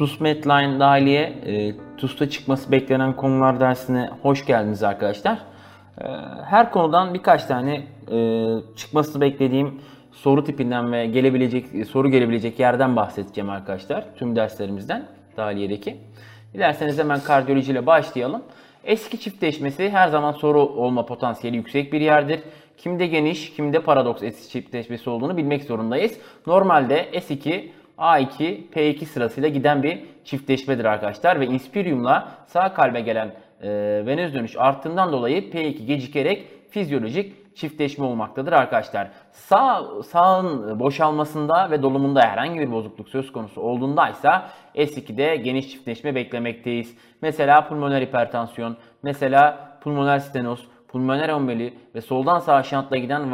TUS Medline dahiliye e, TUS'ta çıkması beklenen konular dersine hoş geldiniz arkadaşlar. E, her konudan birkaç tane e, çıkmasını beklediğim soru tipinden ve gelebilecek soru gelebilecek yerden bahsedeceğim arkadaşlar tüm derslerimizden dahiliyedeki. Dilerseniz hemen kardiyoloji ile başlayalım. Eski çiftleşmesi her zaman soru olma potansiyeli yüksek bir yerdir. Kimde geniş, kimde paradoks eski çiftleşmesi olduğunu bilmek zorundayız. Normalde S2 A2, P2 sırasıyla giden bir çiftleşmedir arkadaşlar. Ve inspiriumla sağ kalbe gelen e, venöz dönüş arttığından dolayı P2 gecikerek fizyolojik çiftleşme olmaktadır arkadaşlar. Sağ sağın boşalmasında ve dolumunda herhangi bir bozukluk söz konusu olduğunda ise S2'de geniş çiftleşme beklemekteyiz. Mesela pulmoner hipertansiyon, mesela pulmoner stenoz, pulmoner emboli ve soldan sağa şantla giden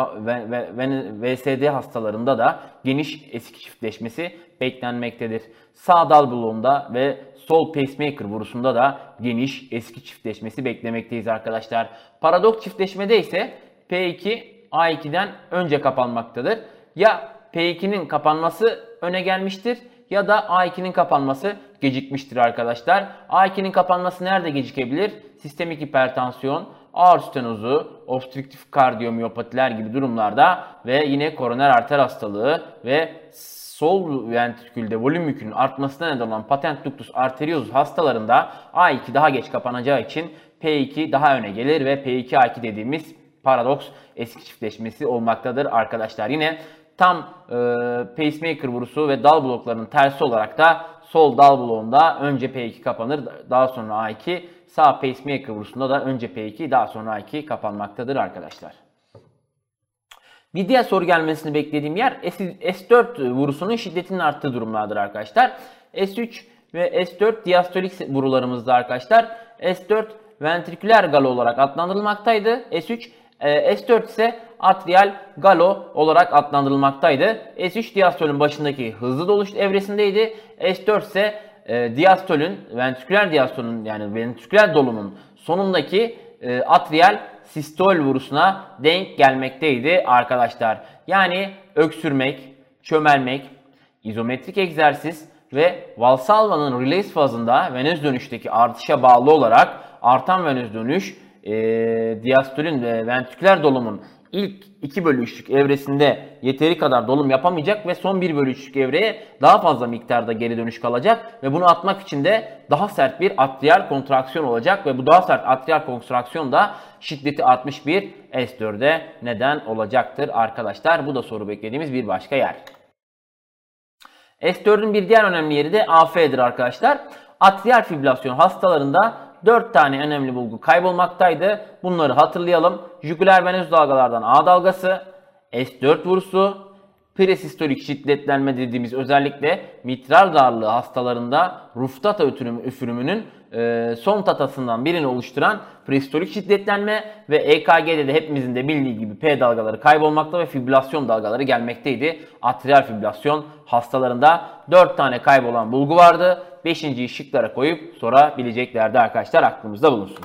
VSD hastalarında da geniş eski çiftleşmesi beklenmektedir. Sağ dal bloğunda ve sol pacemaker vurusunda da geniş eski çiftleşmesi beklemekteyiz arkadaşlar. Paradoks çiftleşmede ise P2 A2'den önce kapanmaktadır. Ya P2'nin kapanması öne gelmiştir ya da A2'nin kapanması gecikmiştir arkadaşlar. A2'nin kapanması nerede gecikebilir? Sistemik hipertansiyon, ağır stenozu, obstrüktif kardiyomiyopatiler gibi durumlarda ve yine koroner arter hastalığı ve sol ventrikülde volüm yükünün artmasına neden olan patent ductus arteriosus hastalarında A2 daha geç kapanacağı için P2 daha öne gelir ve P2A2 dediğimiz paradoks eski çiftleşmesi olmaktadır arkadaşlar. Yine tam e, pacemaker vurusu ve dal bloklarının tersi olarak da sol dal bloğunda önce P2 kapanır daha sonra A2 sağ pacemaker vurusunda da önce P2 daha sonra A2 kapanmaktadır arkadaşlar. Bir diğer soru gelmesini beklediğim yer S4 vurusunun şiddetinin arttığı durumlardır arkadaşlar. S3 ve S4 diastolik vurularımızda arkadaşlar. S4 ventriküler galo olarak adlandırılmaktaydı. S3 e, S4 ise atrial galo olarak adlandırılmaktaydı. S3 diastolün başındaki hızlı doluş evresindeydi. S4 ise e, diastolün, ventriküler diastolün yani ventriküler dolumun sonundaki e, atrial sistol vurusuna denk gelmekteydi arkadaşlar. Yani öksürmek, çömelmek, izometrik egzersiz ve Valsalva'nın release fazında venöz dönüşteki artışa bağlı olarak artan venöz dönüş e, diastolün ve ventriküler dolumun ilk 2 bölü 3'lük evresinde yeteri kadar dolum yapamayacak ve son 1 bölü 3'lük evreye daha fazla miktarda geri dönüş kalacak ve bunu atmak için de daha sert bir atrial kontraksiyon olacak ve bu daha sert atrial kontraksiyon da şiddeti artmış bir S4'e neden olacaktır arkadaşlar. Bu da soru beklediğimiz bir başka yer. S4'ün bir diğer önemli yeri de AF'dir arkadaşlar. Atrial fibrilasyon hastalarında 4 tane önemli bulgu kaybolmaktaydı. Bunları hatırlayalım. Jugüler venöz dalgalardan A dalgası, S4 vurusu, presistolik şiddetlenme dediğimiz özellikle mitral darlığı hastalarında ruftata üfürümünün e, son tatasından birini oluşturan presistolik şiddetlenme ve EKG'de de hepimizin de bildiği gibi P dalgaları kaybolmakta ve fibrilasyon dalgaları gelmekteydi. Atrial fibrilasyon hastalarında 4 tane kaybolan bulgu vardı. 5. şıklara koyup sorabileceklerdi arkadaşlar aklımızda bulunsun.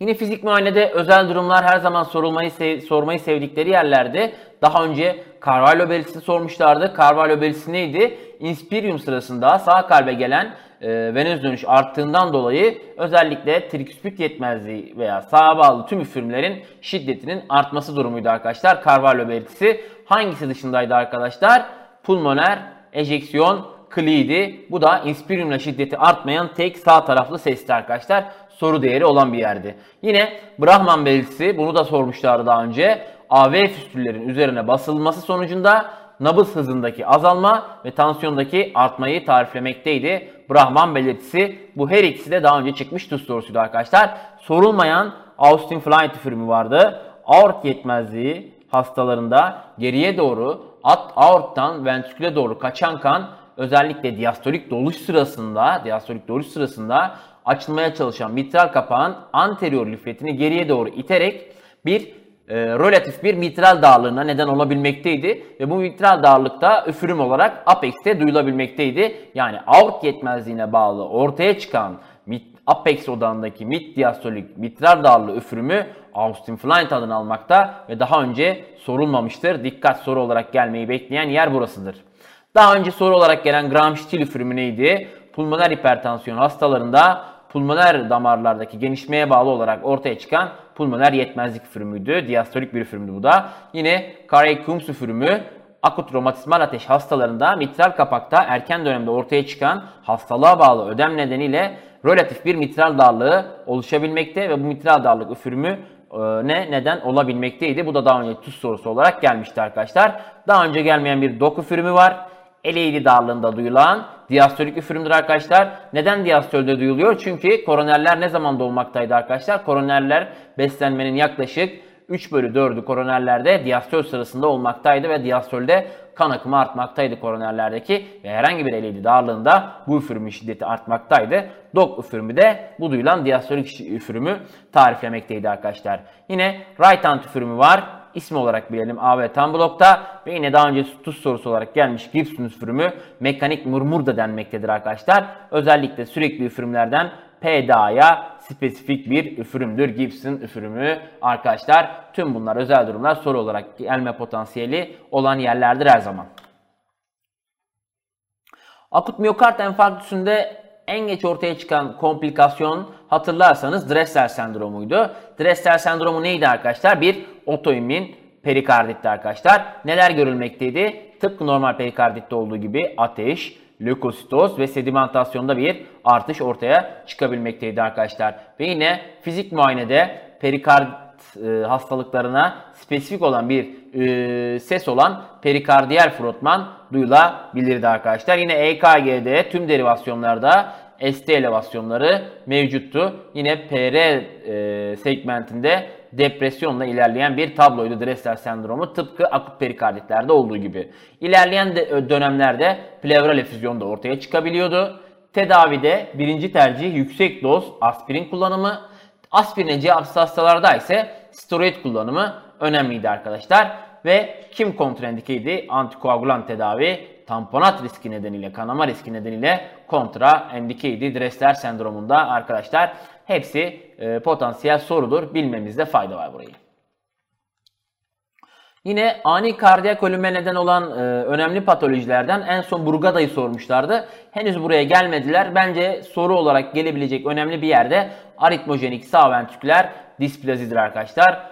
Yine fizik muayenede özel durumlar her zaman sorulmayı sev sormayı sevdikleri yerlerde daha önce Carvalho belirtisi sormuşlardı. Carvalho belirtisi neydi? Inspirium sırasında sağ kalbe gelen e, venöz dönüş arttığından dolayı özellikle triküspit yetmezliği veya sağa bağlı tüm üfürümlerin şiddetinin artması durumuydu arkadaşlar. Carvalho belirtisi hangisi dışındaydı arkadaşlar? Pulmoner ejeksiyon kliydi. Bu da inspiriumla şiddeti artmayan tek sağ taraflı sesti arkadaşlar. Soru değeri olan bir yerdi. Yine Brahman belirtisi bunu da sormuşlardı daha önce. AV füstüllerin üzerine basılması sonucunda nabız hızındaki azalma ve tansiyondaki artmayı tariflemekteydi. Brahman belirtisi bu her ikisi de daha önce çıkmış tuz sorusuydu arkadaşlar. Sorulmayan Austin Flight üfürümü vardı. Aort yetmezliği hastalarında geriye doğru at aorttan ventriküle doğru kaçan kan özellikle diastolik doluş sırasında diastolik doluş sırasında açılmaya çalışan mitral kapağın anterior lifletini geriye doğru iterek bir e, relatif bir mitral darlığına neden olabilmekteydi. Ve bu mitral darlıkta üfürüm olarak apex'te duyulabilmekteydi. Yani aort yetmezliğine bağlı ortaya çıkan mit, apex odağındaki mid diastolik mitral darlığı üfürümü Austin Flint adını almakta ve daha önce sorulmamıştır. Dikkat soru olarak gelmeyi bekleyen yer burasıdır. Daha önce soru olarak gelen Gram-Still üfürümü neydi? Pulmoner hipertansiyon hastalarında pulmoner damarlardaki genişmeye bağlı olarak ortaya çıkan pulmoner yetmezlik üfürümüydü. Diastolik bir üfürümdü bu da. Yine Carey-Coombs üfürümü akut romatizmal ateş hastalarında mitral kapakta erken dönemde ortaya çıkan hastalığa bağlı ödem nedeniyle relatif bir mitral darlığı oluşabilmekte ve bu mitral darlık üfürümü e, ne neden olabilmekteydi. Bu da daha önce tuz sorusu olarak gelmişti arkadaşlar. Daha önce gelmeyen bir dok üfürümü var. Eleğili darlığında duyulan diastolik üfürümdür arkadaşlar. Neden diastolde duyuluyor? Çünkü koronerler ne zaman dolmaktaydı arkadaşlar? Koronerler beslenmenin yaklaşık 3 bölü 4'ü koronerlerde diastol sırasında olmaktaydı ve diastolde kan akımı artmaktaydı koronerlerdeki ve herhangi bir eleydi darlığında bu üfürümün şiddeti artmaktaydı. Dok üfürümü de bu duyulan diastolik üfürümü tariflemekteydi arkadaşlar. Yine right hand üfürümü var. İsmi olarak bilelim A ve tam blokta ve yine daha önce tuz sorusu olarak gelmiş Gibson üfürümü mekanik murmur da denmektedir arkadaşlar. Özellikle sürekli üfürümlerden PDA'ya spesifik bir üfürümdür. Gibson üfürümü arkadaşlar. Tüm bunlar özel durumlar soru olarak gelme potansiyeli olan yerlerdir her zaman. Akut miyokard enfarktüsünde en geç ortaya çıkan komplikasyon hatırlarsanız Dressler sendromuydu. Dressler sendromu neydi arkadaşlar? Bir otoimmün perikarditti arkadaşlar. Neler görülmekteydi? Tıpkı normal perikarditte olduğu gibi ateş, lökositoz ve sedimentasyonda bir artış ortaya çıkabilmekteydi arkadaşlar. Ve yine fizik muayenede perikard e, hastalıklarına spesifik olan bir e, ses olan perikardiyel frotman duyulabilirdi arkadaşlar. Yine EKG'de tüm derivasyonlarda ST elevasyonları mevcuttu. Yine PR e, segmentinde depresyonla ilerleyen bir tabloydu Dressler sendromu tıpkı akut perikarditlerde olduğu gibi. İlerleyen de, dönemlerde plevral efüzyon da ortaya çıkabiliyordu. Tedavide birinci tercih yüksek doz aspirin kullanımı. Aspirine cevapsız hastalarda ise steroid kullanımı önemliydi arkadaşlar. Ve kim kontraindikeydi? Antikoagulant tedavi tamponat riski nedeniyle, kanama riski nedeniyle kontra endikeydi. Dressler sendromunda arkadaşlar hepsi e, potansiyel sorudur. Bilmemizde fayda var burayı. Yine ani kardiyak ölüme neden olan e, önemli patolojilerden en son Burgada'yı sormuşlardı. Henüz buraya gelmediler. Bence soru olarak gelebilecek önemli bir yerde aritmojenik sağ ventriküler displazidir arkadaşlar.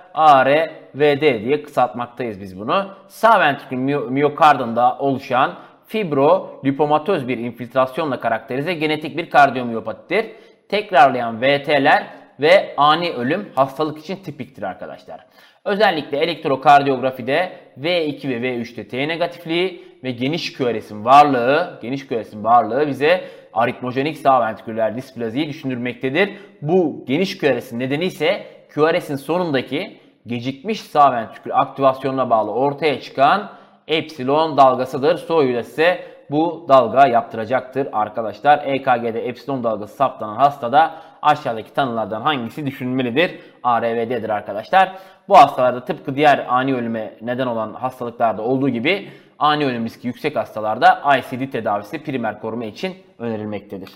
ARVD diye kısaltmaktayız biz bunu. Sağ ventrikül miyokardında oluşan fibro lipomatöz bir infiltrasyonla karakterize genetik bir kardiyomiyopatidir. Tekrarlayan VT'ler ve ani ölüm hastalık için tipiktir arkadaşlar. Özellikle elektrokardiyografide V2 ve V3'te T negatifliği ve geniş QRS'in varlığı, geniş QRS'in varlığı bize aritmojenik sağ ventriküler displaziyi düşündürmektedir. Bu geniş QRS'in nedeni ise QRS'in sonundaki gecikmiş sağ ventrikül aktivasyonuna bağlı ortaya çıkan epsilon dalgasıdır. Soyuyla size bu dalga yaptıracaktır arkadaşlar. EKG'de epsilon dalgası saptanan hastada aşağıdaki tanılardan hangisi düşünülmelidir? ARVD'dir arkadaşlar. Bu hastalarda tıpkı diğer ani ölüme neden olan hastalıklarda olduğu gibi ani ölüm riski yüksek hastalarda ICD tedavisi primer koruma için önerilmektedir.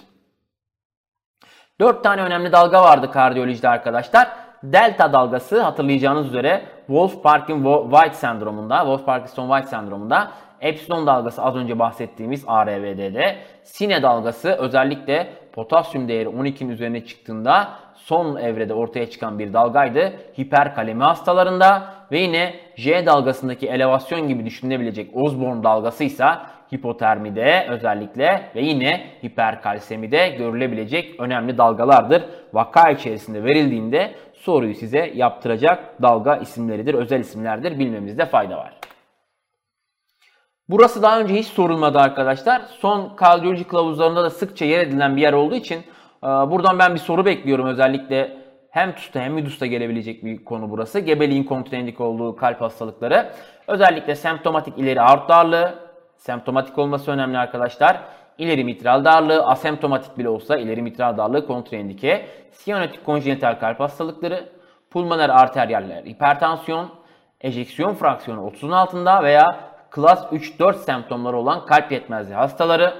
4 tane önemli dalga vardı kardiyolojide arkadaşlar. Delta dalgası hatırlayacağınız üzere Wolff-Parkinson-White sendromunda, Wolff-Parkinson-White sendromunda Epsilon dalgası az önce bahsettiğimiz ARVD'de. Sine dalgası özellikle potasyum değeri 12'nin üzerine çıktığında son evrede ortaya çıkan bir dalgaydı. Hiperkalemi hastalarında ve yine J dalgasındaki elevasyon gibi düşünülebilecek Osborne dalgası ise hipotermide özellikle ve yine hiperkalsemide görülebilecek önemli dalgalardır. Vaka içerisinde verildiğinde soruyu size yaptıracak dalga isimleridir, özel isimlerdir. Bilmemizde fayda var. Burası daha önce hiç sorulmadı arkadaşlar. Son kardiyoloji kılavuzlarında da sıkça yer edilen bir yer olduğu için e, buradan ben bir soru bekliyorum özellikle hem TUS'ta hem MIDUS'ta gelebilecek bir konu burası. Gebeliğin kontraindik olduğu kalp hastalıkları. Özellikle semptomatik ileri aort darlığı, semptomatik olması önemli arkadaşlar. İleri mitral darlığı, asemptomatik bile olsa ileri mitral darlığı kontraindike. Siyanotik konjenital kalp hastalıkları, pulmoner arteryaller hipertansiyon, ejeksiyon fraksiyonu 30'un altında veya klas 3-4 semptomları olan kalp yetmezliği hastaları,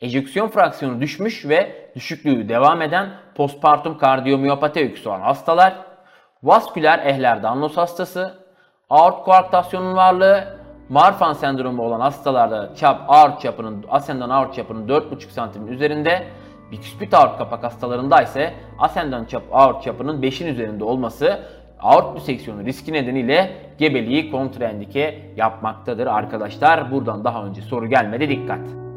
ejeksiyon fraksiyonu düşmüş ve düşüklüğü devam eden postpartum kardiyomiyopati öyküsü olan hastalar, vasküler ehler Danlos hastası, aort koarktasyonun varlığı, Marfan sendromu olan hastalarda çap aort çapının ascendant aort çapının 4,5 santimin üzerinde, biküspit aort kapak hastalarında ise ascendant çap aort çapının 5'in üzerinde olması aort diseksiyonu riski nedeniyle gebeliği kontraindike yapmaktadır arkadaşlar. Buradan daha önce soru gelmedi dikkat.